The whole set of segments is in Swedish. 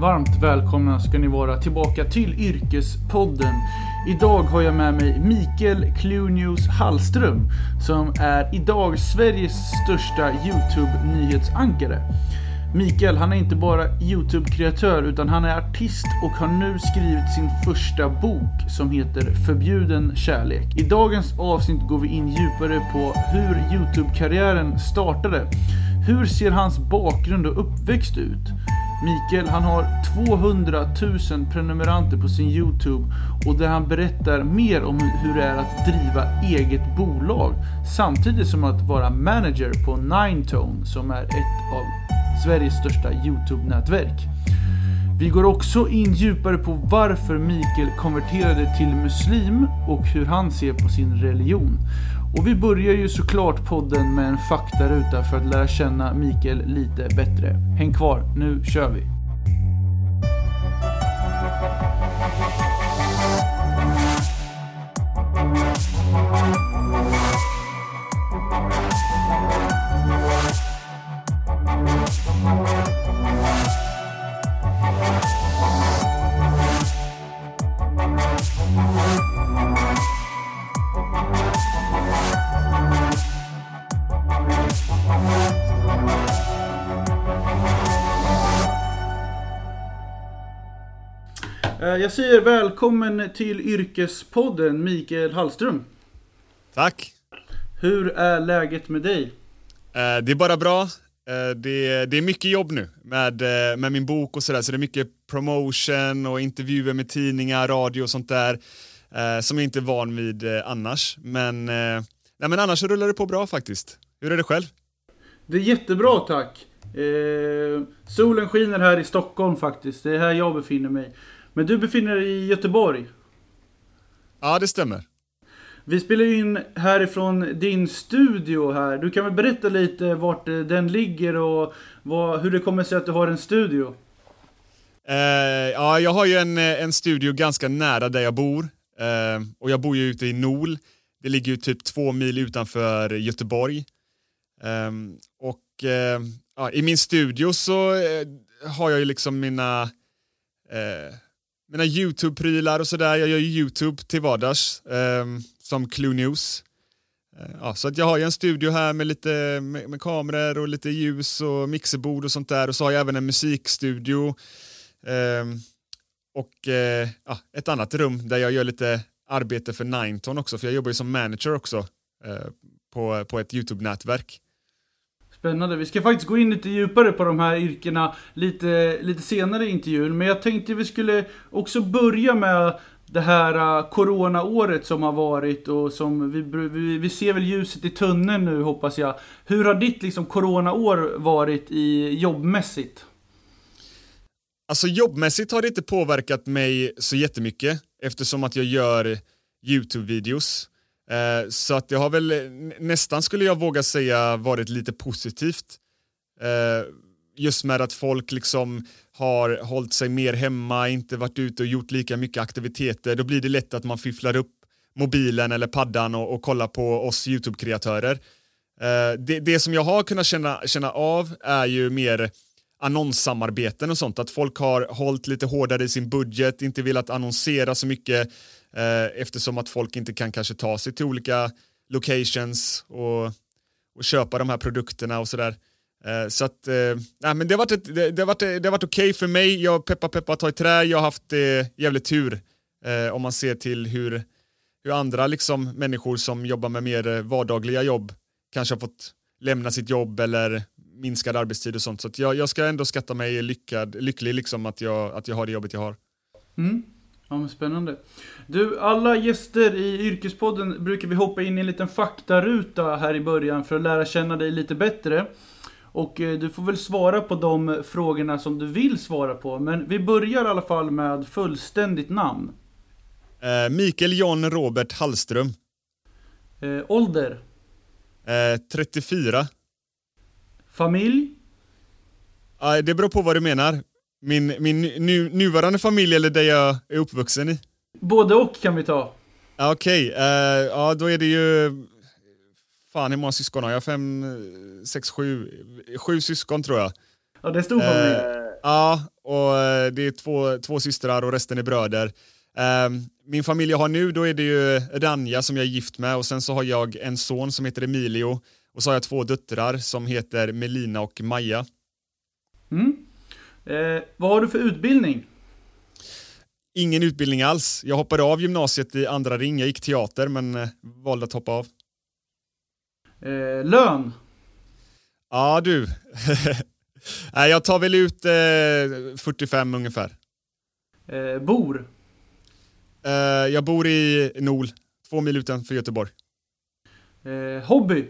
Varmt välkomna ska ni vara tillbaka till Yrkespodden. Idag har jag med mig Mikael Klunius Hallström som är idag Sveriges största YouTube-nyhetsankare. Mikael, han är inte bara YouTube-kreatör utan han är artist och har nu skrivit sin första bok som heter Förbjuden kärlek. I dagens avsnitt går vi in djupare på hur YouTube-karriären startade. Hur ser hans bakgrund och uppväxt ut? Mikael han har 200 000 prenumeranter på sin YouTube och där han berättar mer om hur det är att driva eget bolag samtidigt som att vara manager på Ninetone som är ett av Sveriges största YouTube-nätverk. Vi går också in djupare på varför Mikael konverterade till muslim och hur han ser på sin religion. Och vi börjar ju såklart podden med en faktaruta för att lära känna Mikael lite bättre. Häng kvar, nu kör vi! Jag säger välkommen till Yrkespodden Mikael Hallström. Tack. Hur är läget med dig? Eh, Det är bara bra. Eh, Det, det är mycket jobb nu med, eh, med min bok och sådär, så det är mycket promotion och intervjuer med tidningar, radio och sånt där eh, som jag inte är van vid eh, annars. Men, eh, nej, men annars rullar det på bra faktiskt. Hur är det själv? Det är jättebra tack. Eh, solen skiner här i Stockholm faktiskt. Det är här jag befinner mig. Men du befinner dig i Göteborg. Ja, det stämmer. Vi spelar ju in härifrån din studio här. Du kan väl berätta lite vart eh, den ligger och vad, hur det kommer sig att du har en studio? Eh, ja, jag har ju en, eh, en studio ganska nära där jag bor. Eh, och jag bor ju ute i Nol. Det ligger ju typ två mil utanför Göteborg. Eh, och i min studio så har jag ju liksom mina, mina YouTube-prylar och sådär. Jag gör ju YouTube till vardags eh, som Clue News. Eh, Ja, så att jag har ju en studio här med lite med, med kameror och lite ljus och mixerbord och sånt där och så har jag även en musikstudio eh, och eh, ja, ett annat rum där jag gör lite arbete för Nineton också, för jag jobbar ju som manager också eh, på, på ett YouTube-nätverk. Spännande. Vi ska faktiskt gå in lite djupare på de här yrkena lite, lite senare i intervjun. Men jag tänkte vi skulle också börja med det här uh, coronaåret som har varit och som vi, vi, vi ser väl ljuset i tunneln nu hoppas jag. Hur har ditt liksom coronaår varit i jobbmässigt? Alltså jobbmässigt har det inte påverkat mig så jättemycket eftersom att jag gör YouTube-videos. Eh, så att det har väl eh, nästan skulle jag våga säga varit lite positivt. Eh, just med att folk liksom har hållit sig mer hemma, inte varit ute och gjort lika mycket aktiviteter. Då blir det lätt att man fifflar upp mobilen eller paddan och, och kollar på oss YouTube-kreatörer. Eh, det, det som jag har kunnat känna, känna av är ju mer annonssamarbeten och sånt, att folk har hållit lite hårdare i sin budget, inte velat annonsera så mycket eh, eftersom att folk inte kan kanske ta sig till olika locations och, och köpa de här produkterna och sådär. Eh, så att, eh, nej, men det har varit, ett, det, det har varit, det har varit okej för mig, jag peppar peppar ta i trä, jag har haft eh, jävligt tur eh, om man ser till hur, hur andra liksom, människor som jobbar med mer eh, vardagliga jobb kanske har fått lämna sitt jobb eller minskad arbetstid och sånt. Så att jag, jag ska ändå skatta mig lyckad, lycklig liksom att jag, att jag har det jobbet jag har. Mm. Ja men spännande. Du, alla gäster i Yrkespodden brukar vi hoppa in i en liten faktaruta här i början för att lära känna dig lite bättre. Och eh, du får väl svara på de frågorna som du vill svara på. Men vi börjar i alla fall med fullständigt namn. Eh, Mikael John Robert Hallström, Eh, ålder. eh, 34. Familj. Ah, det beror på vad du menar. Min, min nu, nuvarande familj eller det jag är uppvuxen i? Både och kan vi ta. Okej, eh, ja då är det ju... Fan hur många syskon har jag? Fem, sex, sju? Sju syskon tror jag. Ja, det är stor familj. Eh, Ja, och eh, det är två, två systrar och resten är bröder. Ehm, min familj jag har nu, då är det ju Ranja som jag är gift med och sen så har jag en son som heter Emilio och så har jag två döttrar som heter Melina och Maja. Mm. Eh, vad har du för utbildning? Ingen utbildning alls. Jag hoppade av gymnasiet i andra ring. Jag gick teater men eh, valde att hoppa av. Eh, lön? Ja du. Nej, jag tar väl ut eh, 45 ungefär. Eh, bor? Eh, jag bor i Nol, två mil utanför Göteborg. Eh, hobby?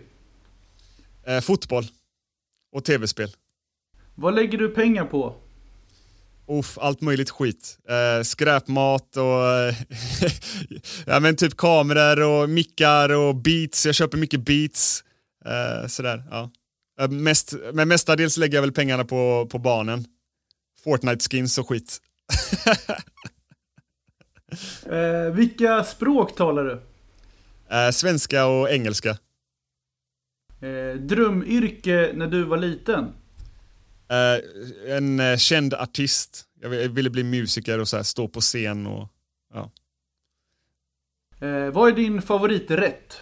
Eh, fotboll. Och tv-spel. Vad lägger du pengar på? Uff, allt möjligt skit. Eh, skräpmat och ja, men typ kameror och mickar och beats. Jag köper mycket beats. Eh, sådär, ja. Eh, mest, men mestadels lägger jag väl pengarna på, på barnen. Fortnite-skins och skit. eh, vilka språk talar du? Eh, svenska och engelska. Eh, drömyrke när du var liten? Uh, en uh, känd artist. Jag ville bli musiker och så här, stå på scen och ja. Uh, vad är din favoriträtt?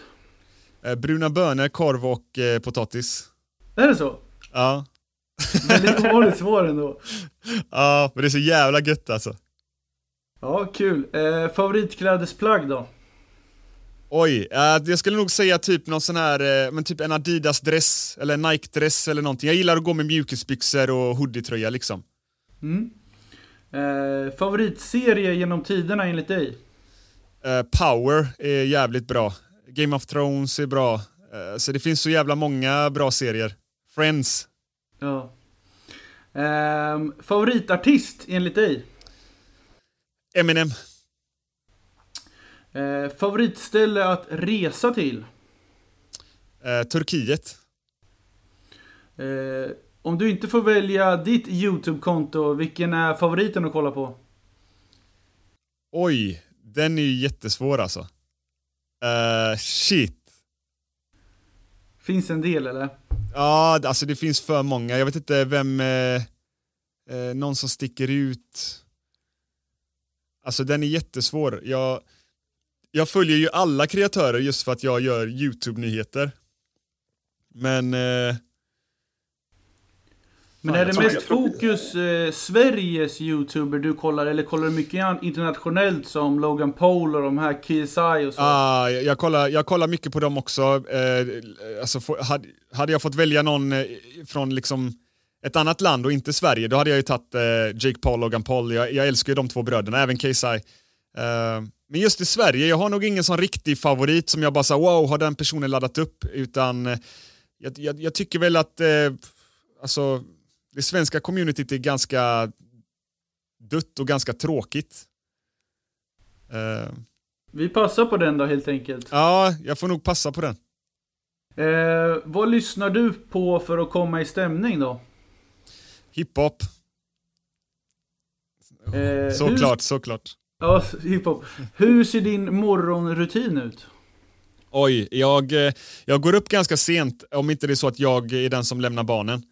bruna bönor, korv och potatis. Är det så? Ja. Väldigt ovanligt svar ändå. Ja, men det är så jävla gött alltså. Ja, kul. favoritklädesplagg då? Oj, uh, jag skulle nog säga typ någon sån här, uh, men typ en Adidas-dress eller Nike-dress eller någonting. Jag gillar att gå med mjukisbyxor och hoodie-tröja liksom. Mm. Uh, favoritserie genom tiderna enligt dig? Power är jävligt bra. Game of Thrones är bra. så det finns så jävla många bra serier. Friends. Ja. Ehm, favoritartist enligt dig? Eminem. Eh, favoritställe att resa till? Eh, Turkiet. Eh, om du inte får välja ditt YouTube-konto, vilken är favoriten att kolla på? Oj, den är ju jättesvår alltså. Uh, shit. Finns en del eller? Ja, alltså det finns för många. Jag vet inte vem, eh, eh, någon som sticker ut. Alltså den är jättesvår. Jag, jag följer ju alla kreatörer just för att jag gör YouTube-nyheter. Men... Eh... Men är det mest fokus eh, Sveriges YouTuber du kollar eller kollar du mycket internationellt som Logan Paul och de här KSI och så? Ah, jag, jag, kollar, jag kollar mycket på dem också. Eh, alltså, for, hade, hade jag fått välja någon eh, från liksom ett annat land och inte Sverige, då hade jag ju tagit eh, Jake Paul och Logan Paul. Jag, jag älskar ju de två bröderna, även KSI. Men just i Sverige, jag har nog ingen sån riktig favorit som jag bara sa wow, har den personen laddat upp? Utan eh, jag, jag, jag tycker väl att eh, alltså, det svenska communityt är ganska dött och ganska tråkigt. Uh, Vi passar på den då helt enkelt. Ja, jag får nog passa på den. Uh, vad lyssnar du på för att komma i stämning då? Hiphop. Uh, såklart, hur... såklart. Ja, hiphop. Hur ser din morgonrutin ut? Oj, jag, eh, jag går upp ganska sent, om inte det är så att jag är den som lämnar barnen.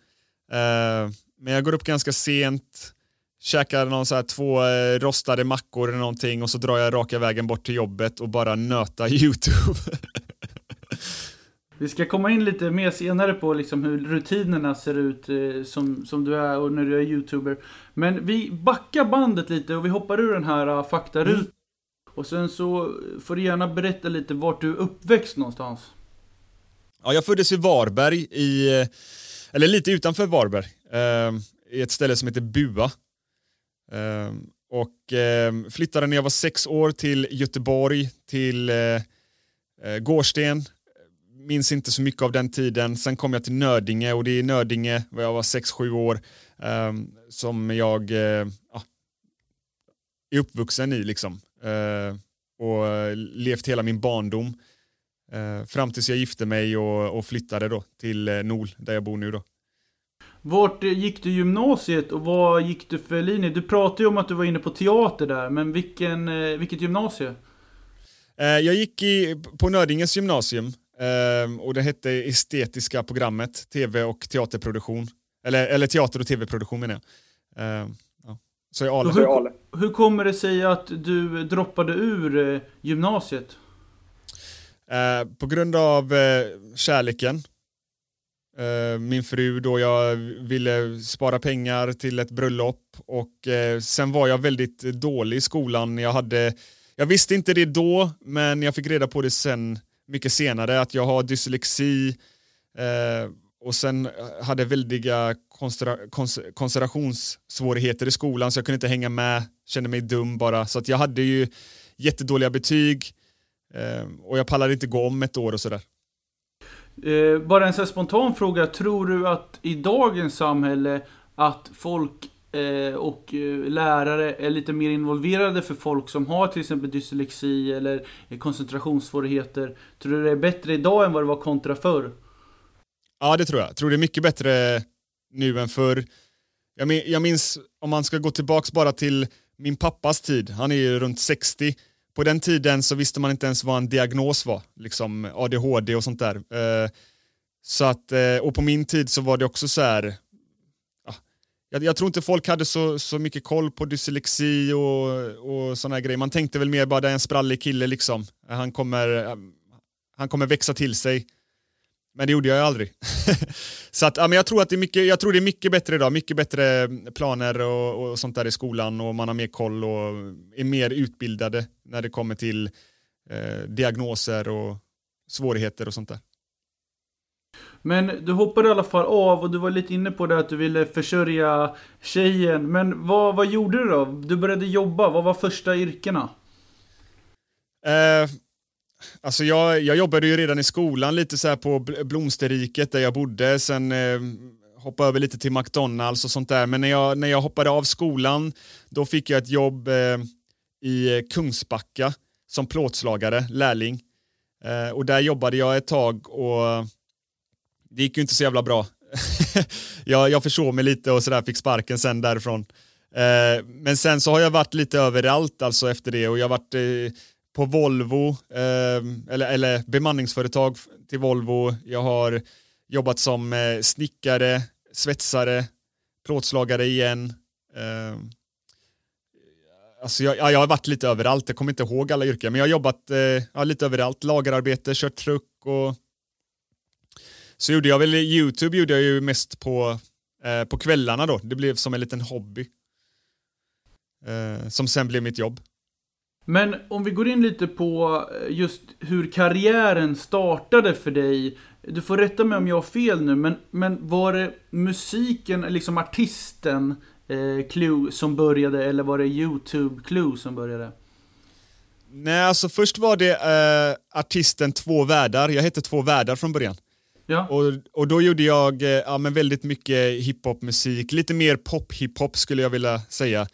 Eh, men jag går upp ganska sent, käkar någon så här två eh, rostade mackor eller någonting och så drar jag raka vägen bort till jobbet och bara nöta YouTube. Vi ska komma in lite mer senare på liksom hur rutinerna ser ut eh, som, som du är och när du är youtuber. Men vi backar bandet lite och vi hoppar ur den här uh, faktarutan. Mm. Och sen så får du gärna berätta lite vart du är uppväxt någonstans. Ja, jag föddes i Varberg, i, eh, eller lite utanför Varberg, eh, i ett ställe som heter Bua. Eh, och eh, flyttade när jag var sex år till Göteborg, till eh, eh Gårdsten, minns inte så mycket av den tiden. Sen kom jag till Nödinge och det är Nödinge, jag var 6-7 år, um, som jag uh, ja, är uppvuxen i liksom. Uh, och levt hela min barndom. Uh, fram tills jag gifte mig och, och flyttade då till uh, Nol, där jag bor nu då. Vart gick du gymnasiet och vad gick du för linje? Du pratade ju om att du var inne på teater där, men vilken, vilket gymnasie? Jag gick i, på Nödingens gymnasium Um, och det hette estetiska programmet, tv och teaterproduktion. Eller, eller teater och tv-produktion menar jag. Eh, ja. Så jag Ale. Hur, hur kommer det sig att du droppade ur eh, gymnasiet? Eh, på grund av eh, kärleken. Eh, min fru då jag ville spara pengar till ett bröllop och sen var jag väldigt dålig i skolan. Jag, hade, jag visste inte det då men jag fick reda på det sen mycket senare att jag har dyslexi eh, och sen hade väldiga koncentrationssvårigheter i skolan så jag kunde inte hänga med, kände mig dum bara. Så att jag hade ju jättedåliga betyg eh, och jag pallade inte gå om ett år och sådär. Eh, bara en sån spontan fråga, tror du att i dagens samhälle att folk Eh, och eh, lärare är lite mer involverade för folk som har till exempel dyslexi eller eh, koncentrationssvårigheter? Tror du det är bättre idag än vad det var kontra förr? Ja, det tror jag. Jag tror det är mycket bättre nu än förr. Jag minns, om man ska gå tillbaks bara till min pappas tid, han är ju runt 60. På den tiden så visste man inte ens vad en diagnos var, liksom ADHD och sånt där. Så att, och på min tid så var det också så här, jag, jag, tror inte folk hade så, så mycket koll på dyslexi och, och sådana grejer. Man tänkte väl mer bara det är en sprallig kille liksom. Han kommer, han kommer växa till sig. Men det gjorde jag ju aldrig. så att, ja, men jag, tror att det är mycket, jag tror det är mycket bättre idag, mycket bättre planer och, och sånt där i skolan och man har mer koll och är mer utbildade när det kommer till eh, diagnoser och svårigheter och sånt där. Men du hoppade i alla fall av och du var lite inne på det att du ville försörja tjejen. Men vad, vad gjorde du då? Du började jobba, vad var första yrkena? Eh, Alltså jag, jag jobbade ju redan i skolan lite så här på Blomsterriket där jag bodde, sen eh, hoppade över lite till McDonalds och sånt där. Men när jag, när jag hoppade av skolan, då fick jag ett jobb eh, i Kungsbacka som plåtslagare, lärling. Eh, och där jobbade jag ett tag och det gick ju inte så jävla bra. jag, jag försov mig lite och sådär, fick sparken sen därifrån. Eh, men sen så har jag varit lite överallt alltså efter det och jag har varit eh, på Volvo, eh, eller, eller bemanningsföretag till Volvo. Jag har jobbat som eh, snickare, svetsare, plåtslagare igen. Eh, alltså jag, jag, har varit lite överallt, jag kommer inte ihåg alla yrken, men jag har jobbat eh, lite överallt, lagerarbete, kört truck och så gjorde jag väl, YouTube gjorde jag ju mest på, eh, på kvällarna då, det blev som en liten hobby. Eh, som sen blev mitt jobb. Men om vi går in lite på eh, just hur karriären startade för dig. Du får rätta mig om jag har fel nu, men, men var det musiken, liksom artisten eh, Clue som började eller var det YouTube Clue som började? Nej, alltså först var det eh, artisten Två Världar. Jag hette Två Världar från början. Ja. Och, och då gjorde jag eh, ja, men väldigt mycket hiphopmusik, lite mer pop-hiphop skulle jag vilja säga.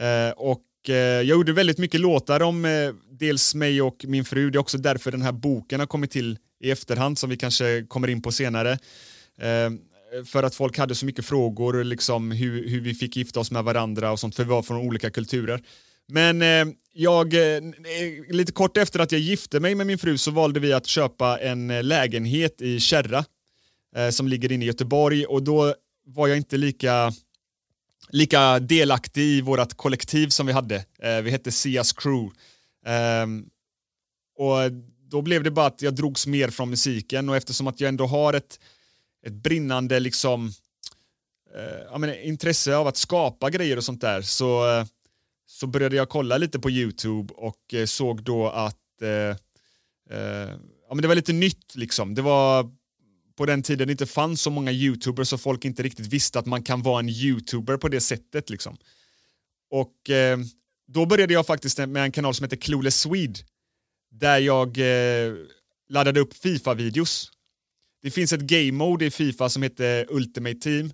Eh, och Eh, jag gjorde väldigt mycket låtar om eh, dels mig och min fru. Det är också därför den här boken har kommit till i efterhand som vi kanske kommer in på senare. Eh, för att folk hade så mycket frågor, liksom hur, hur vi fick gifta oss med varandra och sånt, för vi var från olika kulturer. Men eh, jag, eh, eh, lite kort efter att jag gifte mig med min fru så valde vi att köpa en eh, lägenhet i Kärra som ligger inne i Göteborg och då var jag inte lika lika delaktig i vårt kollektiv som vi hade. Vi hette Sias Crew. Ehm, och då blev det bara att jag drogs mer från musiken och eftersom att jag ändå har ett, ett brinnande liksom, eh, menar, intresse av att skapa grejer och sånt där så, så började jag kolla lite på YouTube och eh, såg då att eh, eh, ja, men det var lite nytt liksom. Det var på den tiden det inte fanns så många youtubers och folk inte riktigt visste att man kan vara en youtuber på det sättet. Liksom. Och eh, då började jag faktiskt med en kanal som heter Clueless Swede där jag eh, laddade upp FIFA-videos. Det finns ett game mode i FIFA som heter Ultimate Team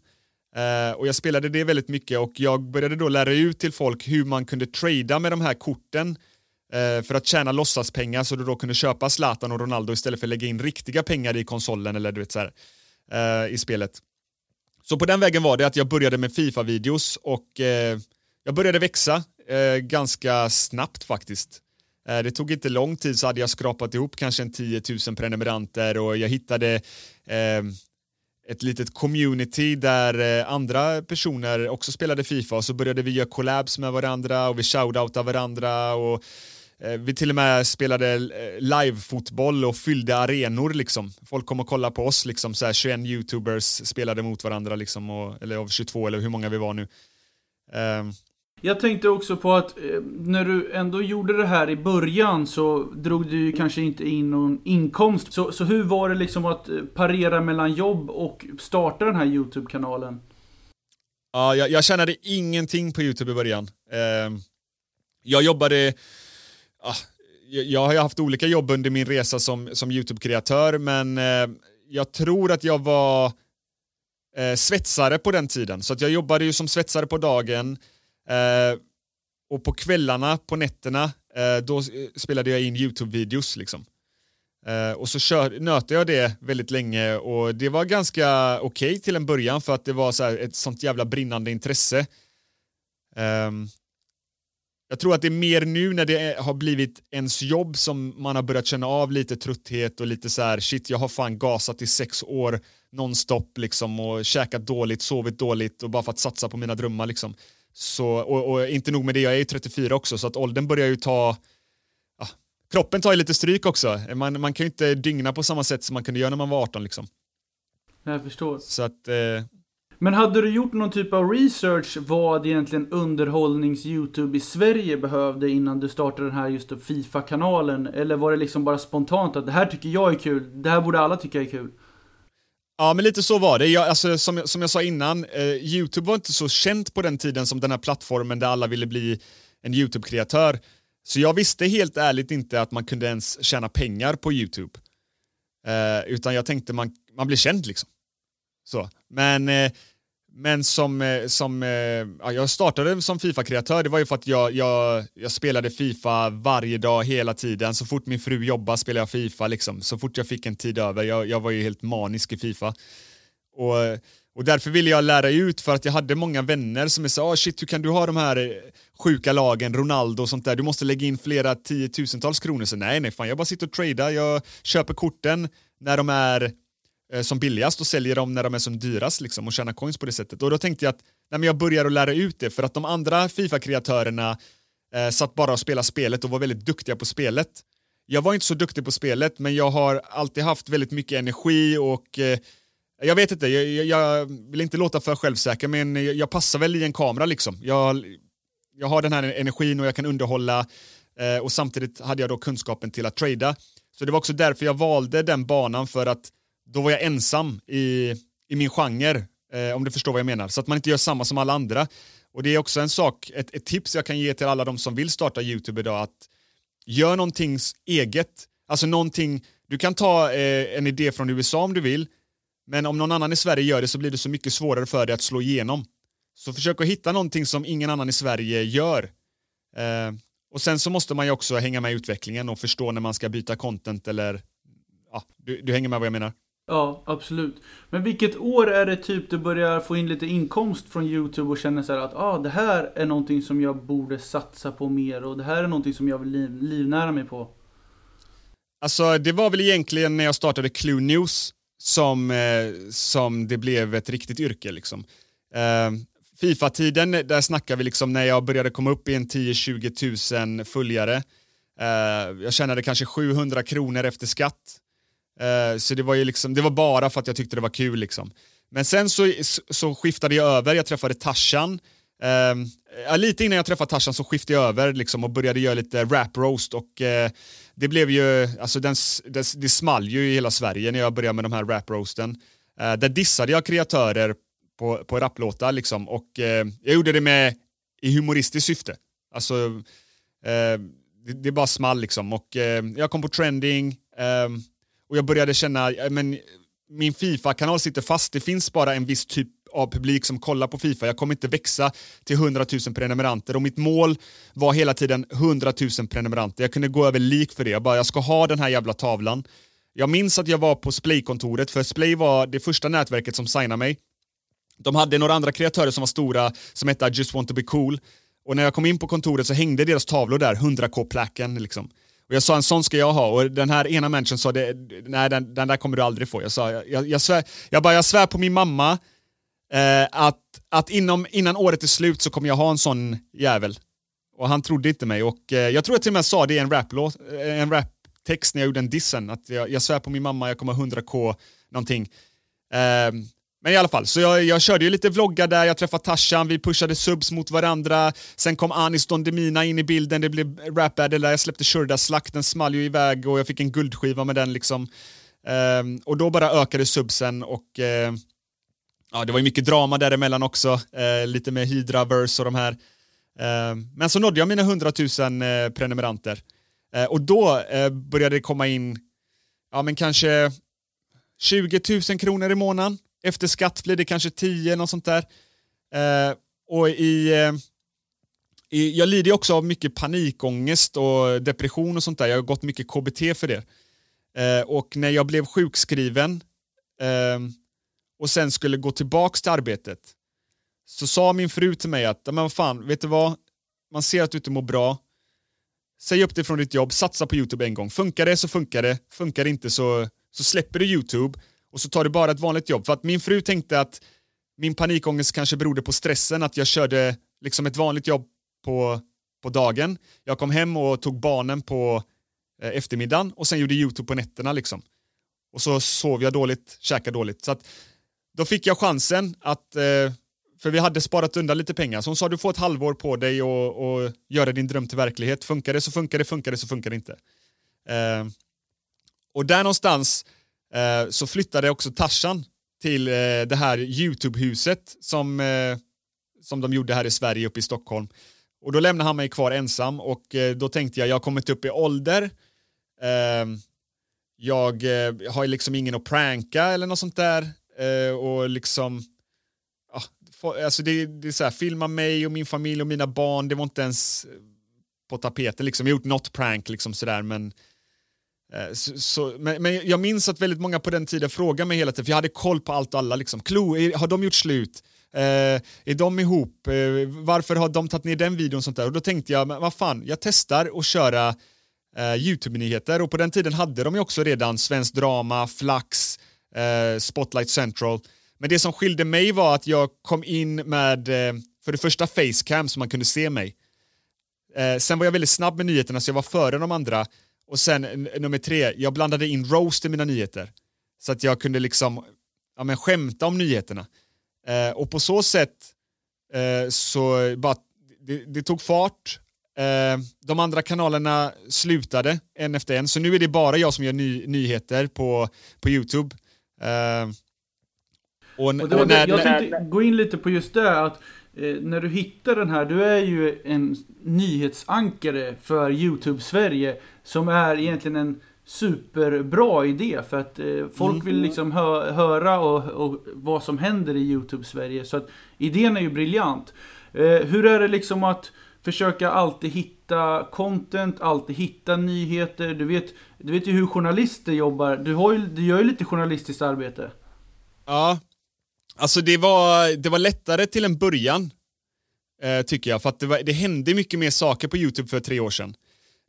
Eh, och jag spelade det väldigt mycket och jag började då lära ut till folk hur man kunde trada med de här korten Eh, för att tjäna låtsaspengar så du då kunde köpa Zlatan och Ronaldo istället för att lägga in riktiga pengar i konsolen eller du vet så här, eh, i spelet. Så på den vägen var det att jag började med FIFA-videos och eh, jag började växa eh, ganska snabbt faktiskt. Eh, det tog inte lång tid så hade jag skrapat ihop kanske en 10 000 prenumeranter och jag hittade ett litet community där eh, andra personer också spelade Fifa och så började vi göra collabs med varandra och vi shoutoutade varandra och eh, vi till och med spelade eh, live-fotboll och fyllde arenor liksom. Folk kom och kollade på oss liksom, så här 21 youtubers spelade mot varandra liksom, och, eller av 22 eller hur många vi var nu. Ehm, jag tänkte också på att eh, när du ändå gjorde det här i början så drog du ju kanske inte in någon inkomst. Så, så hur var det liksom att eh, parera mellan jobb och starta den här YouTube-kanalen? Ja, jag, jag tjänade ingenting på YouTube i början. Eh, jag jobbade... Ah, jag har ju haft olika jobb under min resa som, som YouTube-kreatör, men eh, jag tror att jag var eh, svetsare på den tiden. Så att jag jobbade ju som svetsare på dagen, Eh, och på kvällarna, på nätterna, eh, då eh, spelade jag in YouTube-videos. Liksom. Eh, och så kör, nötte jag det väldigt länge och det var ganska okej okay till en början för att det var så ett sånt jävla brinnande intresse. Ehm, jag tror att det är mer nu när det har blivit ens jobb som man har börjat känna av lite trötthet och lite så här shit jag har fan gasat i sex år nonstop liksom och käkat dåligt, sovit dåligt och bara för att satsa på mina drömmar liksom. Så, och, och, inte nog med det, jag är ju 34 också, så att åldern börjar ju ta... Ja, kroppen tar ju lite stryk också. Man, man kan ju inte dygna på samma sätt som man kunde göra när man var 18 liksom. Jag förstår. Så att... Eh... Men hade du gjort någon typ av research vad egentligen underhållnings-YouTube i Sverige behövde innan du startade den här just Fifa-kanalen? Eller var det liksom bara spontant att det här tycker jag är kul, det här borde alla tycka är kul? Ja, men lite så var det. Jag, alltså, som, som jag sa innan, eh, YouTube var inte så känt på den tiden som den här plattformen där alla ville bli en YouTube-kreatör. Så jag visste helt ärligt inte att man kunde ens tjäna pengar på YouTube. Eh, utan jag tänkte man, man blir känd liksom. Så. Men eh, men som, eh, som eh, ja, jag startade som Fifa-kreatör, det var ju för att jag, jag, jag spelade Fifa varje dag hela tiden. Så fort min fru jobbade spelade jag Fifa, liksom. så fort jag fick en tid över. Jag, jag var ju helt manisk i Fifa. Och, och därför ville jag lära ut för att jag hade många vänner som sa oh, shit hur kan du ha de här eh, sjuka lagen, Ronaldo och sånt där, du måste lägga in flera tiotusentals kronor. Så nej, nej, fan jag bara sitter och tradar, jag köper korten när de är Eh, som billigast och säljer dem när de är som dyrast liksom, och tjänar coins på det sättet. Och då tänkte jag att nej, men jag börjar att lära ut det för att de andra Fifa-kreatörerna eh, satt bara och spelade spelet och var väldigt duktiga på spelet. Jag var inte så duktig på spelet men jag har alltid haft väldigt mycket energi och eh, jag vet inte, jag, jag, vill inte låta för självsäker men jag, jag passar väl i en kamera liksom. Jag, jag har den här energin och jag kan underhålla eh, och samtidigt hade jag då kunskapen till att trada. Så det var också därför jag valde den banan för att då var jag ensam i, i min genre, eh, om du förstår vad jag menar. Så att man inte gör samma som alla andra. Och det är också en sak, ett, ett tips jag kan ge till alla de som vill starta YouTube idag, att gör någonting eget. Alltså någonting, du kan ta eh, en idé från USA om du vill, men om någon annan i Sverige gör det så blir det så mycket svårare för dig att slå igenom. Så försök att hitta någonting som ingen annan i Sverige gör. Eh, och sen så måste man ju också hänga med i utvecklingen och förstå när man ska byta content eller ja, du, du hänger med vad jag menar. Ja, absolut. Men vilket år är det typ du börjar få in lite inkomst från YouTube och känner så att ah, det här är någonting som jag borde satsa på mer och det här är någonting som jag vill liv livnära mig på? Alltså det var väl egentligen när jag startade Clue News som, eh, som det blev ett riktigt yrke liksom. Eh, Fifa-tiden, eh, där snackar vi liksom när jag började komma upp i en 10-20 000 följare. Eh, jag tjänade kanske 700 kronor efter skatt Uh, så det var ju liksom, det var bara för att jag tyckte det var kul liksom. Men sen så, så skiftade jag över, jag träffade Tarzan. Uh, lite innan jag träffade Tarzan så skiftade jag över liksom och började göra lite rap roast och uh, det blev ju, alltså den, det, det small ju i hela Sverige när jag började med de här rap roasten. Eh, där dissade jag kreatörer på, på raplåtar liksom och jag gjorde det med i humoristiskt syfte. Alltså, det, det bara small liksom och jag kom på trending, ehm, och jag började känna, men min Fifa-kanal sitter fast, det finns bara en viss typ av publik som kollar på Fifa. Jag kommer inte växa till 100 000 prenumeranter och mitt mål var hela tiden 100 000 prenumeranter. Jag kunde gå över lik för det. Jag bara, jag ska ha den här jävla tavlan. Jag minns att jag var på Splay-kontoret, för Splay var det första nätverket som signade mig. De hade några andra kreatörer som var stora, som hette I just want to be cool. Och när jag kom in på kontoret så hängde deras tavlor där, 100k-placken liksom. Och jag sa en sån ska jag ha och den här ena människan sa det, nej den, den där kommer du aldrig få. Jag sa, jag, jag, svär, jag bara, jag svär på min mamma eh, att, att inom, innan året är slut så kommer jag ha en sån jävel. Och han trodde inte mig och eh, jag tror jag till och med sa det i en raplåt, eh, en raptext när jag gjorde en dissen, att jag, jag svär på min mamma, jag kommer ha 100k någonting. Eh, men i alla fall, så jag, jag körde ju lite vloggar där, jag träffade Tarzan, vi pushade subs mot varandra, sen kom Anis Don Demina in i bilden, det blev rap battle där jag släppte Shurda Slack, den small ju iväg och jag fick en guldskiva med den liksom. Um, och då bara ökade subsen och uh, ja, det var ju mycket drama däremellan också, uh, lite med Hydra-verse och de här. Uh, men så nådde jag mina 100 000 eh, prenumeranter. och då började det komma in, ja men kanske 20 000 kronor i månaden efter skatt blir det kanske 10, något sånt där. Eh, och i, eh, i, jag lider också av mycket panikångest och depression och sånt där. Jag har gått mycket KBT för det. Eh, och när jag blev sjukskriven eh, och sen skulle gå tillbaks till arbetet så sa min fru till mig att, men vad fan, vet du vad? Man ser att du inte mår bra. Säg upp dig från ditt jobb, satsa på YouTube en gång. Funkar det så funkar det, funkar det inte så, så släpper du YouTube och så tar du bara ett vanligt jobb. För att min fru tänkte att min panikångest kanske berodde på stressen, att jag körde liksom ett vanligt jobb på, på dagen. Jag kom hem och tog barnen på eh, eftermiddagen och sen gjorde YouTube på nätterna liksom. Och så sov jag dåligt, käkade dåligt. Så att då fick jag chansen att, eh, för vi hade sparat undan lite pengar, så hon sa du får ett halvår på dig och, och göra din dröm till verklighet. Funkar det så funkar det, funkar det så funkar det inte. Eh, och där någonstans Eh, så flyttade också Tarzan till eh, det här YouTube-huset som, eh, som de gjorde här i Sverige uppe i Stockholm. Och då lämnade han mig kvar ensam och eh, då tänkte jag, jag har kommit upp i ålder. Ehm, jag eh, har liksom ingen att pranka eller något sånt där. Eh, och liksom, ja, alltså det, det är så här, filma mig och min familj och mina barn, det var inte ens på tapeten liksom. Jag har gjort något prank liksom sådär men Eh, Eh, så, så, men, men, jag minns att väldigt många på den tiden frågade mig hela tiden, för jag hade koll på allt och alla. Liksom. Klo, har de gjort slut? Eh, är de ihop? Eh, varför har de tagit ner den videon? Och sånt där? Och då tänkte jag, men vad fan, jag testar att köra eh, YouTube-nyheter och på den tiden hade de ju också redan Svensk Drama, Flax, eh, Spotlight Central. Men det som skilde mig var att jag kom in med, eh, för det första facecam så man kunde se mig. Eh, sen var jag väldigt snabb med nyheterna så jag var före de andra och sen nummer tre, jag blandade in roast i mina nyheter. Så att jag kunde liksom ja, men skämta om nyheterna. Eh, och på så sätt eh, så bara, det, det tog fart. Eh, de andra kanalerna slutade en efter en, så nu är det bara jag som gör ny, nyheter på, på YouTube. Eh, och, och, och när, jag tänkte gå in lite på just det, att eh, när du hittar den här, du är ju en nyhetsankare för YouTube Sverige som är egentligen en superbra idé för att eh, folk mm. vill liksom hö höra och, och, vad som händer i YouTube Sverige. Så att idén är ju briljant. Eh, hur är det liksom att försöka alltid hitta content, alltid hitta nyheter. Du vet, du vet ju hur journalister jobbar. Du, har ju, du gör ju lite journalistiskt arbete. Ja, alltså det var, det var lättare till en början. Eh, tycker jag, för att det, var, det hände mycket mer saker på YouTube för tre år sedan.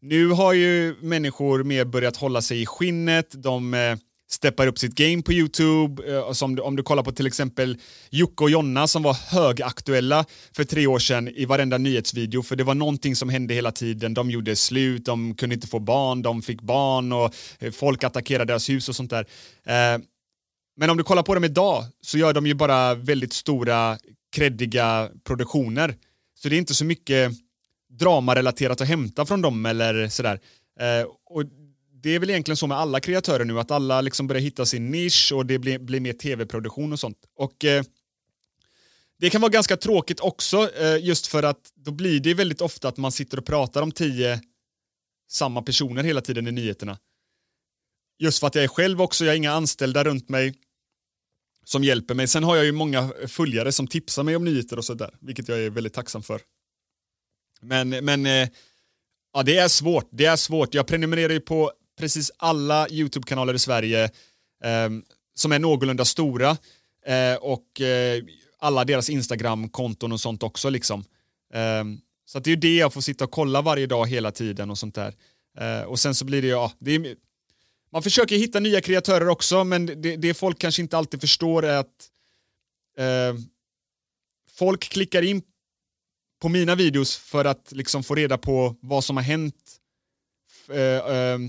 Nu har ju människor mer börjat hålla sig i skinnet, de eh, steppar upp sitt game på YouTube. Eh, som, om du kollar på till exempel Jocke och Jonna som var högaktuella för tre år sedan i varenda nyhetsvideo för det var någonting som hände hela tiden. De gjorde slut, de kunde inte få barn, de fick barn och eh, folk attackerade deras hus och sånt där. Eh, men om du kollar på dem idag så gör de ju bara väldigt stora kreddiga produktioner. Så det är inte så mycket dramarelaterat att hämta från dem eller sådär. Eh, och det är väl egentligen så med alla kreatörer nu, att alla liksom börjar hitta sin nisch och det blir, blir mer tv-produktion och sånt. Och eh, det kan vara ganska tråkigt också, eh, just för att då blir det väldigt ofta att man sitter och pratar om tio samma personer hela tiden i nyheterna. Just för att jag är själv också, jag har inga anställda runt mig som hjälper mig. Sen har jag ju många följare som tipsar mig om nyheter och sådär, vilket jag är väldigt tacksam för. Men, men eh, ja, det är svårt. Det är svårt. Jag prenumererar ju på precis alla YouTube-kanaler i Sverige eh, som är någorlunda stora eh, och eh, alla deras Instagram-konton och sånt också liksom. Ehm, så det är ju det jag får sitta och kolla varje dag hela tiden och sånt där. Eh, och sen så blir det, ja, det är, man försöker hitta nya kreatörer också, men det, det folk kanske inte alltid förstår är att eh, folk klickar in på mina videos för att liksom få reda på vad som har hänt eh, eh,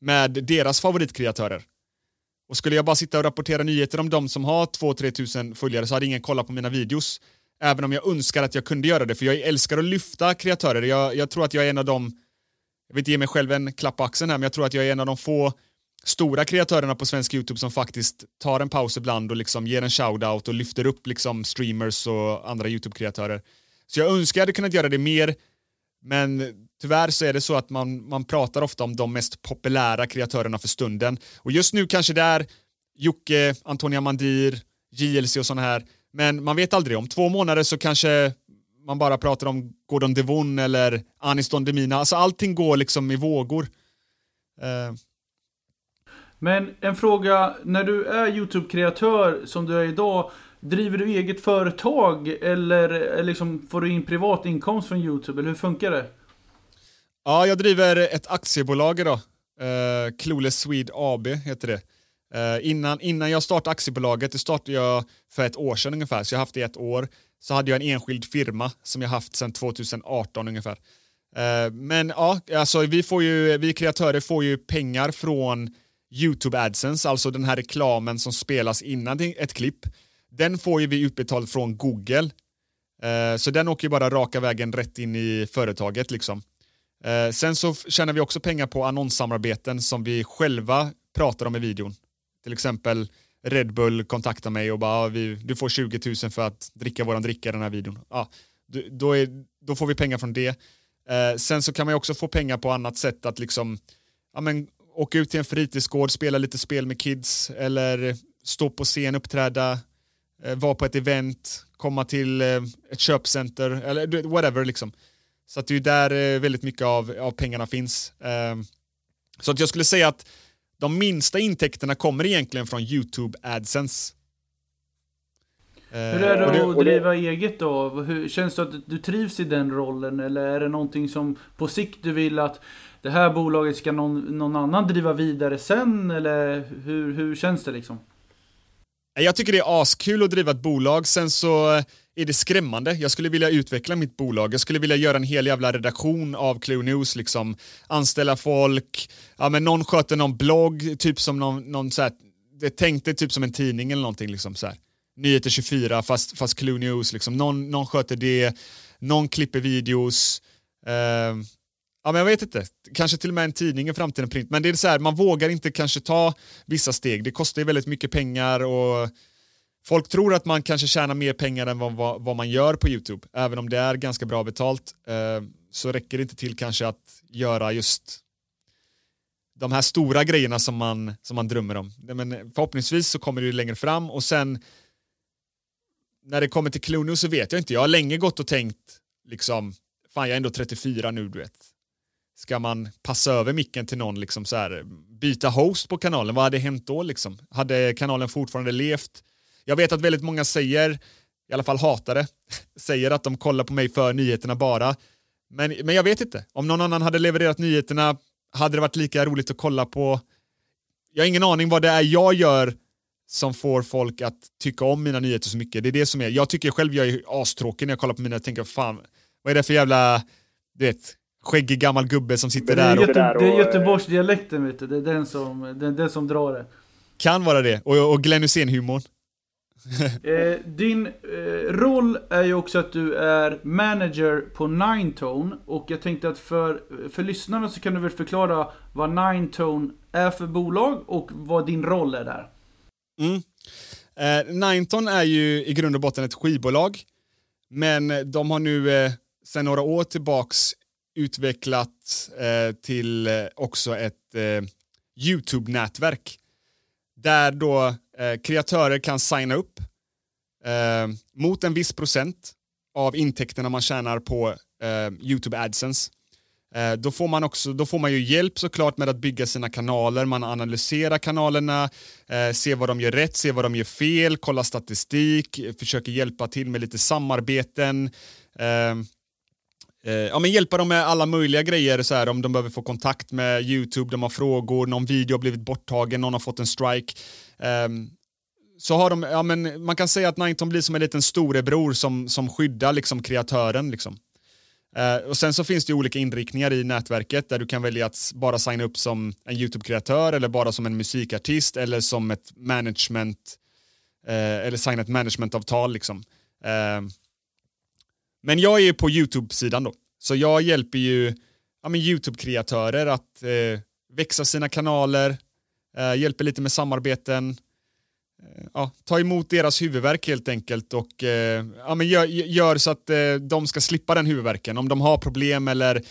med deras favoritkreatörer. Och skulle jag bara sitta och rapportera nyheter om de som har 2-3 tusen följare så hade ingen kollat på mina videos. Även om jag önskar att jag kunde göra det, för jag älskar att lyfta kreatörer. Jag, jag tror att jag är en av de, jag vill inte ge mig själv en klapp på axeln här, men jag tror att jag är en av de få stora kreatörerna på svensk YouTube som faktiskt tar en paus ibland och liksom ger en shoutout och lyfter upp liksom streamers och andra YouTube-kreatörer. Så jag önskar jag hade kunnat göra det mer, men tyvärr så är det så att man, man pratar ofta om de mest populära kreatörerna för stunden. Och just nu kanske det är Jocke, Antonia Mandir, JLC och sådana här. Men man vet aldrig, om två månader så kanske man bara pratar om Gordon Devon eller Anis Don Demina. Alltså allting går liksom i vågor. Uh. Men en fråga, när du är YouTube-kreatör som du är idag, driver du eget företag eller eh, liksom, får du in privat inkomst från YouTube, eller hur funkar det? Ja, jag driver ett aktiebolag idag. Eh, uh, Clueless Swede AB heter det. Uh, innan, innan jag startade aktiebolaget, det startade jag för ett år sedan ungefär, så jag har haft det i ett år, så hade jag en enskild firma som jag haft sedan 2018 ungefär. Uh, men ja, alltså vi, får ju, vi kreatörer får ju pengar från YouTube AdSense, alltså den här reklamen som spelas innan ett klipp. Den får ju vi utbetald från Google. Eh, så den åker ju bara raka vägen rätt in i företaget liksom. Eh, sen så tjänar vi också pengar på annonssamarbeten som vi själva pratar om i videon. Till exempel Red Bull kontaktar mig och bara ah, vi, du får 20 000 för att dricka våran dricka i den här videon. Ah, då, är, då får vi pengar från det. Eh, sen så kan man ju också få pengar på annat sätt att liksom ja, men, åka ut till en fritidsgård, spela lite spel med kids eller stå på scen, uppträda, vara på ett event, komma till eh, ett köpcenter eller whatever liksom. Så att det är där eh, väldigt mycket av, av pengarna finns. Ehm, så att jag skulle säga att de minsta intäkterna kommer egentligen från YouTube AdSense. Hur är det att driva eget då? Hur, känns det att du trivs i den rollen eller är det någonting som på sikt du vill att det här bolaget ska någon, någon annan driva vidare sen eller hur, hur känns det liksom? Jag tycker det är askul att driva ett bolag, sen så är det skrämmande. Jag skulle vilja utveckla mitt bolag. Jag skulle vilja göra en hel jävla redaktion av Clue News, liksom anställa folk, ja men någon sköter någon blogg, typ som någon, någon så här, det tänkte typ som en tidning eller någonting liksom så här. Nyheter 24 fast, fast Clue News, liksom. någon, någon sköter det, någon klipper videos, Eh, ja men jag vet inte, kanske till och med en tidning i framtiden print, men det är så här, man vågar inte kanske ta vissa steg, det kostar ju väldigt mycket pengar och Folk tror att man kanske tjänar mer pengar än vad, vad, vad man gör på YouTube. Även om det är ganska bra betalt eh, så räcker det inte till kanske att göra just de här stora grejerna som man, som man drömmer om. Men förhoppningsvis så kommer det längre fram och sen när det kommer till Cluno så vet jag inte. Jag har länge gått och tänkt liksom, fan jag är ändå 34 nu du vet. Ska man passa över micken till någon, liksom så här, byta host på kanalen, vad hade hänt då liksom? Hade kanalen fortfarande levt? Jag vet att väldigt många säger, i alla fall hatare, säger att de kollar på mig för nyheterna bara. Men, men jag vet inte, om någon annan hade levererat nyheterna hade det varit lika roligt att kolla på. Jag har ingen aning vad det är jag gör som får folk att tycka om mina nyheter så mycket. Det är det som är, jag tycker själv jag är astråkig när jag kollar på mina och tänker fan, vad är det för jävla, du vet, skäggig gammal gubbe som sitter där. Och... Det är Göteborgsdialekten vet du, det är den som, den, den som drar det. Kan vara det, och, och Glenn Hysén-humorn. eh, din eh, roll är ju också att du är manager på Ninetone och jag tänkte att för, för lyssnarna så kan du väl förklara vad Ninetone är för bolag och vad din roll är där. Mm. Eh, Ninetone är ju i grund och botten ett skivbolag men de har nu eh, sedan några år tillbaks utvecklat eh, till eh, också ett eh, YouTube-nätverk där då eh, kreatörer kan signa upp eh, mot en viss procent av intäkterna man tjänar på eh, YouTube AdSense. Eh, då får man också, då får man ju hjälp såklart med att bygga sina kanaler, man analyserar kanalerna, eh, ser vad de gör rätt, ser vad de gör fel, kollar statistik, försöker hjälpa till med lite samarbeten. Eh, Eh, ja, men hjälpa dem med alla möjliga grejer, så här, om de behöver få kontakt med YouTube, de har frågor, någon video har blivit borttagen, någon har fått en strike. Um, så har de, ja, men man kan säga att Nineton blir som en liten storebror som, som skyddar liksom, kreatören. Liksom. Uh, och sen så finns det olika inriktningar i nätverket där du kan välja att bara signa upp som en YouTube-kreatör eller bara som en musikartist eller som ett management uh, eller signa ett managementavtal. Liksom. Uh, men jag är på YouTube-sidan då, så jag hjälper ju ja, YouTube-kreatörer att eh, växa sina kanaler, eh, hjälper lite med samarbeten, Eh, ja, ta emot deras huvudvärk helt enkelt och eh, ja, men gör, gör, så att eh, de ska slippa den huvudvärken. Om de har problem eller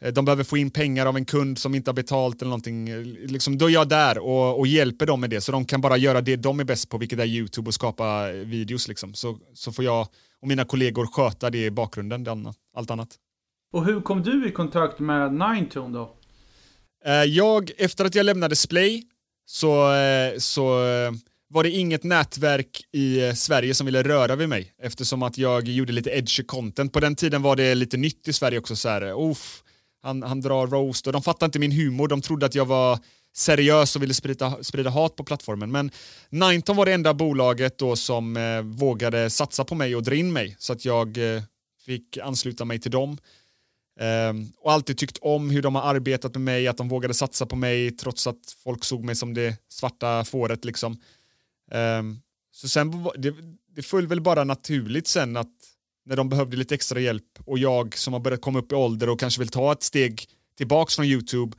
eh, de behöver få in pengar av en kund som inte har betalt eller någonting, eh, liksom, då är jag där och, och, hjälper dem med det så de kan bara göra det de är bäst på, vilket är YouTube och skapa videos. Liksom. Så, så får jag och mina kollegor sköta det i bakgrunden, det allt annat. Och hur kom du i kontakt med Ninetone då? Jag, efter att jag lämnade Splay så, så var det inget nätverk i eh, Sverige som ville röra vid mig eftersom att jag gjorde lite edgy content. På den tiden var det lite nytt i Sverige också så här, Uff, han, han drar roast och de fattade inte min humor, de trodde att jag var seriös och ville sprida, sprida hat på plattformen. Men Nineton var det enda bolaget då som eh, vågade satsa på mig och dra in mig så att jag eh, fick ansluta mig till dem. Ehm, och alltid tyckt om hur de har arbetat med mig, att de vågade satsa på mig trots att folk såg mig som det svarta fåret liksom. Ehm, så sen, det, det föll väl bara naturligt sen att när de behövde lite extra hjälp och jag som har börjat komma upp i ålder och kanske vill ta ett steg tillbaks från YouTube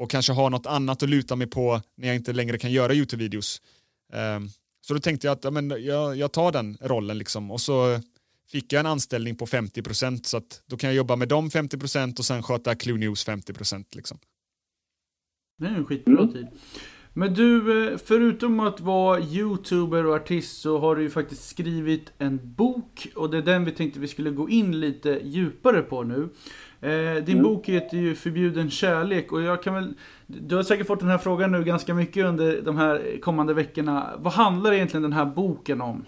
och kanske ha något annat att luta mig på när jag inte längre kan göra YouTube-videos. Um, så då tänkte jag att ja, men jag, jag tar den rollen liksom och så fick jag en anställning på 50% så att då kan jag jobba med dem 50% och sen sköta Clue News 50% liksom. Det är en skitbra tid. Men du, eh, förutom att vara youtuber och artist så har du ju faktiskt skrivit en bok och det är den vi tänkte vi skulle gå in lite djupare på nu. Eh, din mm. bok heter ju Förbjuden kärlek och jag kan väl, du har säkert fått den här frågan nu ganska mycket under de här kommande veckorna. Vad handlar egentligen den här boken om?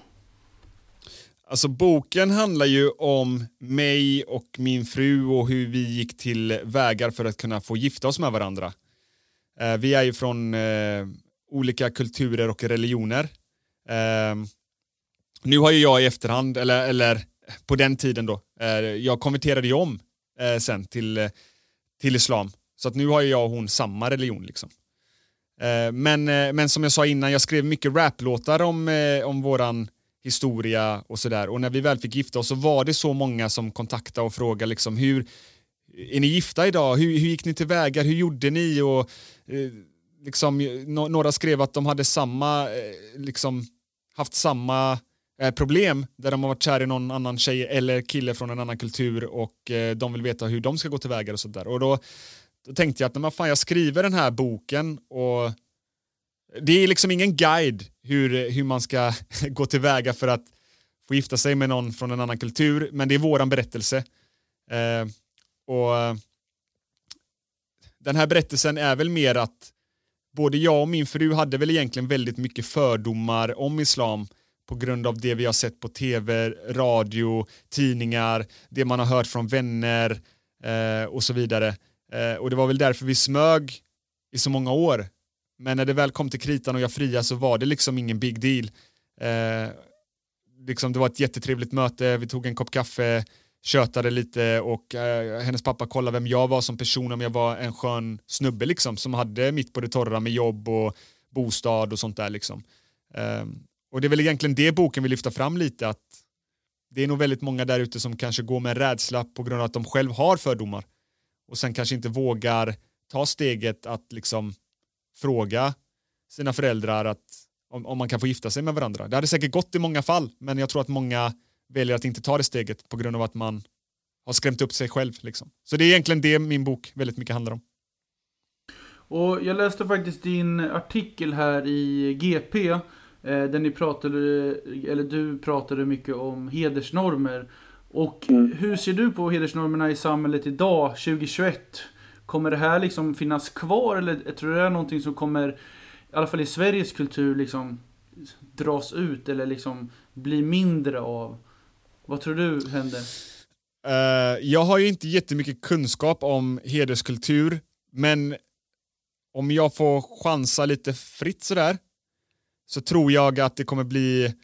Alltså boken handlar ju om mig och min fru och hur vi gick till vägar för att kunna få gifta oss med varandra. Eh, vi är ju från eh, olika kulturer och religioner. Eh, nu har ju jag i efterhand, eller, eller på den tiden då, jag konverterade ju om Eh, sen till, eh, till islam. Så att nu har jag och hon samma religion liksom. Eh, men, men som jag sa innan, jag skrev mycket raplåtar om, om våran historia och sådär. Och när vi väl fick gifta oss så var det så många som kontaktade och frågade liksom hur, är ni gifta idag? Hur, hur gick ni tillväga? Hur gjorde ni? Och, eh, liksom, no, några skrev att de hade samma, eh, liksom, haft samma eh, Eh, problem där de har varit kär i någon annan tjej eller kille från en annan kultur och eh, de vill veta hur de ska gå tillväga och sådär. Och då, då tänkte jag att men fan, jag skriver den här boken och det är liksom ingen guide hur, hur man ska gå tillväga för att få gifta sig med någon från en annan kultur, men det är våran berättelse. Eh, och Den här berättelsen är väl mer att både jag och min fru hade väl egentligen väldigt mycket fördomar om islam på grund av det vi har sett på tv, radio, tidningar, det man har hört från vänner eh, och så vidare. Eh, och det var väl därför vi smög i så många år. Men när det väl kom till kritan och jag fria så var det liksom ingen big deal. Eh, liksom det var ett jättetrevligt möte, vi tog en kopp kaffe, tjötade lite och eh, hennes pappa kollade vem jag var som person, om jag var en skön snubbe liksom som hade mitt på det torra med jobb och bostad och sånt där liksom. Eh, och det är väl egentligen det boken vill lyfta fram lite att det är nog väldigt många där ute som kanske går med en rädsla på grund av att de själv har fördomar och sen kanske inte vågar ta steget att liksom fråga sina föräldrar att om, om man kan få gifta sig med varandra. Det hade säkert gått i många fall, men jag tror att många väljer att inte ta det steget på grund av att man har skrämt upp sig själv. Liksom. Så det är egentligen det min bok väldigt mycket handlar om. Och jag läste faktiskt din artikel här i GP där ni pratade, eller du pratade mycket om hedersnormer. Och mm. hur ser du på hedersnormerna i samhället idag, 2021? Kommer det här liksom finnas kvar eller tror du det är någonting som kommer, i alla fall i Sveriges kultur, liksom dras ut eller liksom bli mindre av? Vad tror du händer? Uh, jag har ju inte jättemycket kunskap om hederskultur, men om jag får chansa lite fritt sådär, så tror jag att det kommer bli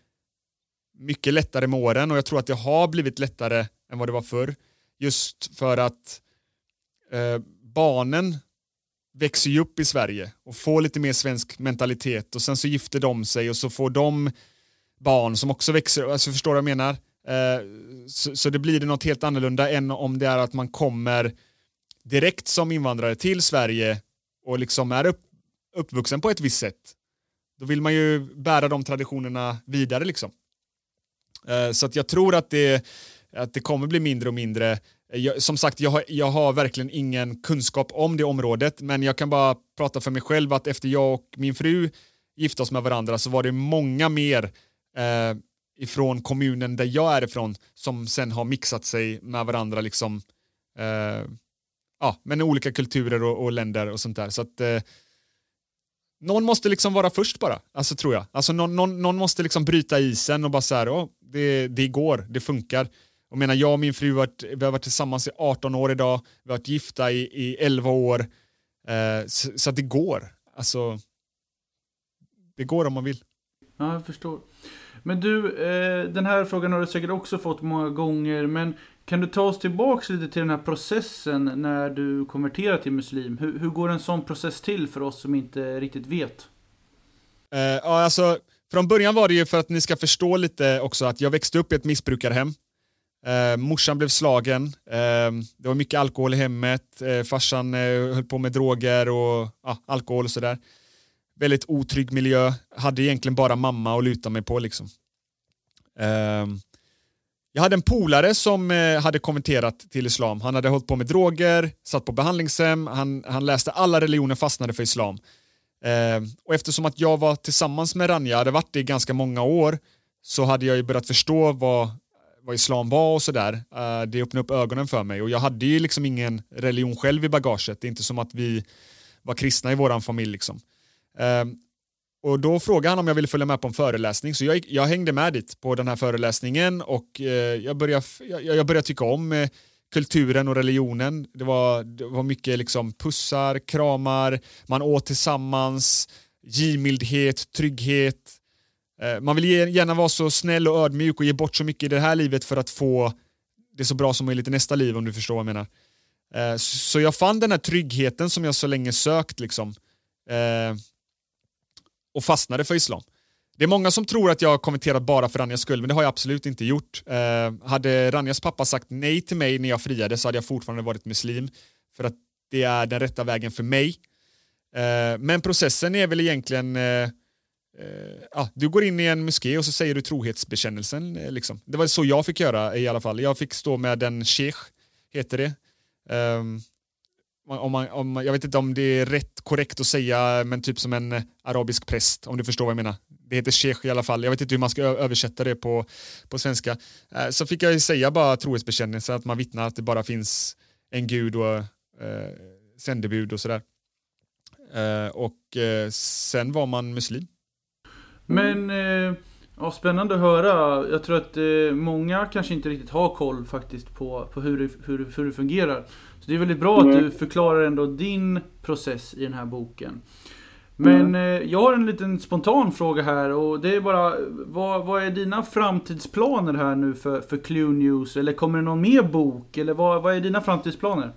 mycket lättare med åren och jag tror att det har blivit lättare än vad det var förr. Just för att eh, barnen växer ju upp i Sverige och får lite mer svensk mentalitet och sen så gifter de sig och så får de barn som också växer, alltså förstår du vad jag menar? Eh, så, så, det blir det något helt annorlunda än om det är att man kommer direkt som invandrare till Sverige och liksom är upp, uppvuxen på ett visst sätt. Då vill man ju bära de traditionerna vidare liksom. Eh, så att jag tror att det, att det kommer bli mindre och mindre. Eh, jag, som sagt, jag har, jag har verkligen ingen kunskap om det området, men jag kan bara prata för mig själv att efter jag och min fru gifte oss med varandra så var det många mer eh, ifrån kommunen där jag är ifrån som sen har mixat sig med varandra liksom eh, ja, men olika kulturer och, och, länder och sånt där. Så att eh, någon måste liksom vara först bara, alltså tror jag. Alltså någon, någon, någon måste liksom bryta isen och bara så här, oh, det, det går, det funkar. Jag menar, jag och min fru varit, vi har varit tillsammans i 18 år idag, vi har varit gifta i, i 11 år. Eh, så, så, att det går. Alltså, det går om man vill. Ja, jag förstår. Men du, eh, den här frågan har du säkert också fått många gånger, men kan du ta oss tillbaka lite till den här processen när du konverterar till muslim? Hur, hur går en sån process till för oss som inte riktigt vet? Eh, ja, alltså, från början var det ju för att ni ska förstå lite också att jag växte upp i ett missbrukarhem. Uh, morsan blev slagen, uh, det var mycket alkohol i hemmet, uh, farsan uh, höll på med droger och alkohol och sådär väldigt otrygg miljö, hade egentligen bara mamma att luta mig på liksom. Um, jag hade en polare som eh, hade konverterat till islam. Han hade hållit på med droger, satt på behandlingshem, han, han läste alla religioner, fastnade för islam. Eh, och eftersom att jag var tillsammans med Ranja, hade varit det i ganska många år, så hade jag ju börjat förstå vad, vad islam var och sådär. Eh, det öppnade upp ögonen för mig och jag hade ju liksom ingen religion själv i bagaget. Det är inte som att vi var kristna i våran familj liksom. Eh, och då frågade han om jag ville följa med på en föreläsning, så jag, jag hängde med dit på den här föreläsningen och eh, jag, började, jag, jag började tycka om eh, kulturen och religionen. Det var, det var mycket liksom pussar, kramar, man åt tillsammans, givmildhet, trygghet. Eh, man vill gärna vara så snäll och ödmjuk och ge bort så mycket i det här livet för att få det så bra som möjligt i nästa liv om du förstår vad jag menar. Eh, så jag fann den här tryggheten som jag så länge sökt liksom. Eh, och fastnade för islam. Det är många som tror att jag har kommenterat bara för Ranjas skull, men det har jag absolut inte gjort. Eh, hade Ranjas pappa sagt nej till mig när jag friade så hade jag fortfarande varit muslim, för att det är den rätta vägen för mig. Eh, men processen är väl egentligen, eh, eh ja, du går in i en moské och så säger du trohetsbekännelsen. Eh, liksom. Det var så jag fick göra i alla fall. Jag fick stå med en sheikh, heter det. Ehm, om man, om, jag vet inte om det är rätt korrekt att säga, men typ som en eh, arabisk präst, om du förstår vad jag menar. Det heter sheikh i alla fall, jag vet inte hur man ska översätta det på, på svenska. Eh, så fick jag säga bara trohetsbekännelse, att man vittnar att det bara finns en gud och eh, sändebud och sådär. Eh, och eh, sen var man muslim. Men eh, ja, spännande att höra. Jag tror att eh, många kanske inte riktigt har koll faktiskt på, på hur, det, hur, hur det fungerar. Så det är väldigt bra mm. att du förklarar ändå din process i den här boken. Men mm. eh, jag har en liten spontan fråga här och det är bara vad, vad är dina framtidsplaner här nu för, för Clue News? Eller kommer det någon mer bok? Eller vad, vad är dina framtidsplaner?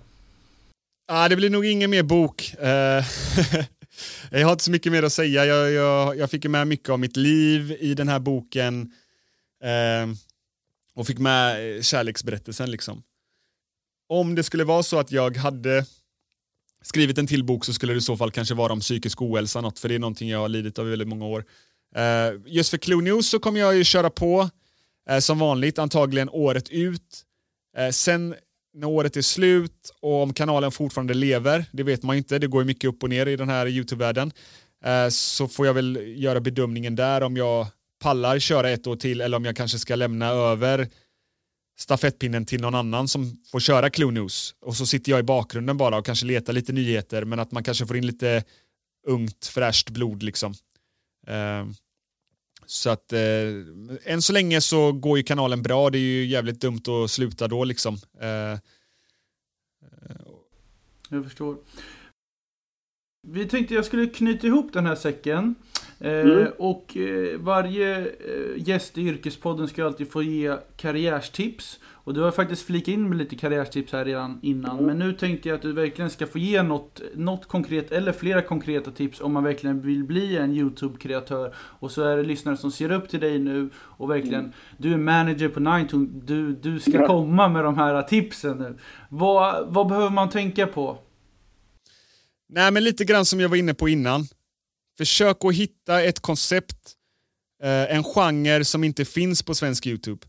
Ah, det blir nog ingen mer bok. Uh, jag har inte så mycket mer att säga. Jag, jag, jag fick med mycket av mitt liv i den här boken. Uh, och fick med kärleksberättelsen liksom om det skulle vara så att jag hade skrivit en till bok så skulle det i så fall kanske vara om psykisk ohälsa, något, för det är någonting jag har lidit av i väldigt många år. Uh, just för Clue News så kommer jag ju köra på uh, som vanligt, antagligen året ut. Uh, sen när året är slut och om kanalen fortfarande lever, det vet man ju inte, det går ju mycket upp och ner i den här YouTube-världen, så får jag väl göra bedömningen där om jag pallar köra ett år till eller om jag kanske ska lämna över stafettpinnen till någon annan som får köra Clue News. Och så sitter jag i bakgrunden bara och kanske letar lite nyheter men att man kanske får in lite ungt fräscht blod liksom. Eh, Så att eh, än så länge så går ju kanalen bra, det är ju jävligt dumt att sluta då liksom. Eh, jag förstår. Vi tänkte jag skulle knyta ihop den här säcken. Eh, mm. och eh, varje eh, gäst i Yrkespodden ska alltid få ge karriärstips. Och du har faktiskt flikat in med lite karriärstips här redan innan. Mm. Men nu tänkte jag att du verkligen ska få ge något, något konkret eller flera konkreta tips om man verkligen vill bli en YouTube-kreatör. Och så är det lyssnare som ser upp till dig nu och verkligen, mm. du är manager på Ninetone, du, du ska ja. komma med de här tipsen nu. Vad, vad behöver man tänka på? Nej, men lite grann som jag var inne på innan. Försök att hitta ett koncept, eh, en genre som inte finns på svensk YouTube.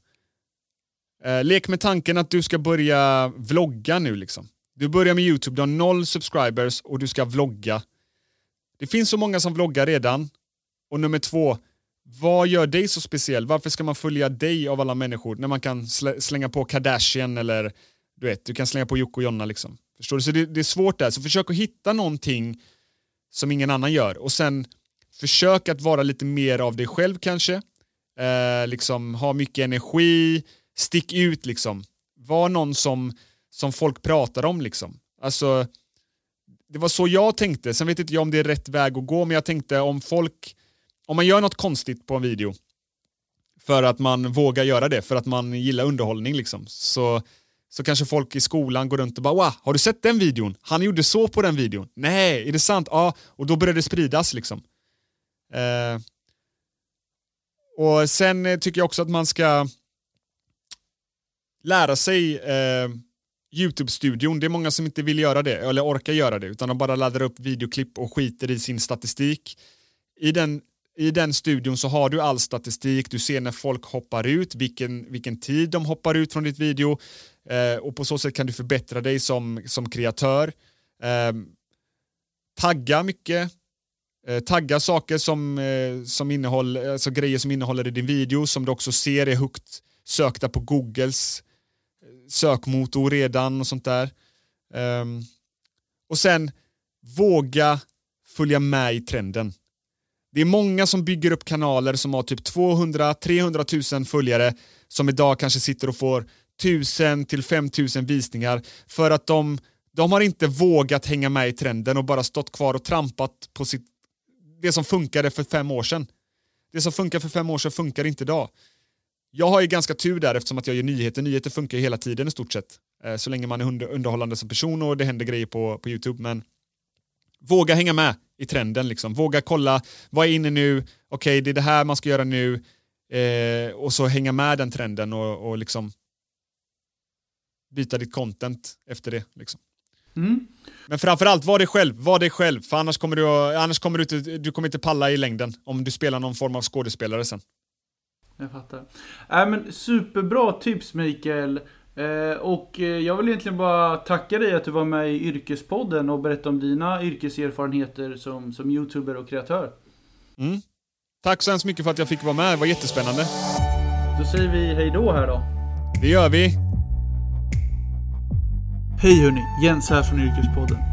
Eh, lek med tanken att du ska börja vlogga nu liksom. Du börjar med YouTube, du har noll subscribers och du ska vlogga. Det finns så många som vloggar redan. Och nummer två, vad gör dig så speciell? Varför ska man följa dig av alla människor när man kan sl slänga på Kardashian eller du vet, du kan slänga på Jocke och Jonna liksom. Förstår du? Så det, det, är svårt där, så försök att hitta någonting som ingen annan gör och sen försök att vara lite mer av dig själv kanske. Eh, liksom ha mycket energi, stick ut liksom. Var någon som, som folk pratar om liksom. Alltså, det var så jag tänkte. Sen vet inte jag om det är rätt väg att gå, men jag tänkte om folk, om man gör något konstigt på en video, för att man vågar göra det, för att man gillar underhållning liksom, så, så kanske folk i skolan går runt och bara wow, har du sett den videon? Han gjorde så på den videon. Nej, är det sant? Ja, och då börjar det spridas liksom. Eh, och sen eh, tycker jag också att man ska lära sig eh, YouTube-studion. Det är många som inte vill göra det, eller orkar göra det, utan de bara laddar upp videoklipp och skiter i sin statistik. I den, i den studion så har du all statistik, du ser när folk hoppar ut, vilken, vilken tid de hoppar ut från ditt video eh, och på så sätt kan du förbättra dig som, som kreatör. Eh, tagga mycket, eh, tagga saker som, eh, som innehåller, alltså grejer som innehåller i din video som du också ser är högt sökta på Googles eh, sökmotor redan och sånt där. Ehm, och sen våga följa med i trenden. Det är många som bygger upp kanaler som har typ 200-300 000 följare som idag kanske sitter och får 1000 till 5000 visningar för att de, de har inte vågat hänga med i trenden och bara stått kvar och trampat på sitt, det som funkade för fem år sedan. Det som funkar för fem år sedan funkar inte idag. Jag har ju ganska tur där eftersom att jag gör nyheter. Nyheter funkar ju hela tiden i stort sett. Eh, så länge man är underhållande som person och det händer grejer på, på YouTube. Men våga hänga med i trenden. Liksom. Våga kolla, vad är inne nu? Okej, okay, det är det här man ska göra nu. Eh, och så hänga med den trenden och, och liksom byta ditt content efter det. Liksom. Mm. Men framförallt, var dig själv. Var dig själv. För annars kommer du, annars kommer du, inte, du kommer inte palla i längden om du spelar någon form av skådespelare sen. Jag fattar. Äh, men superbra tips Mikael. Eh, och eh, jag vill egentligen bara tacka dig att du var med i Yrkespodden och berätta om dina yrkeserfarenheter som, som youtuber och kreatör. Mm. Tack så hemskt mycket för att jag fick vara med, det var jättespännande. Då säger vi hej då här då. Det gör vi. Hej hörni, Jens här från Yrkespodden.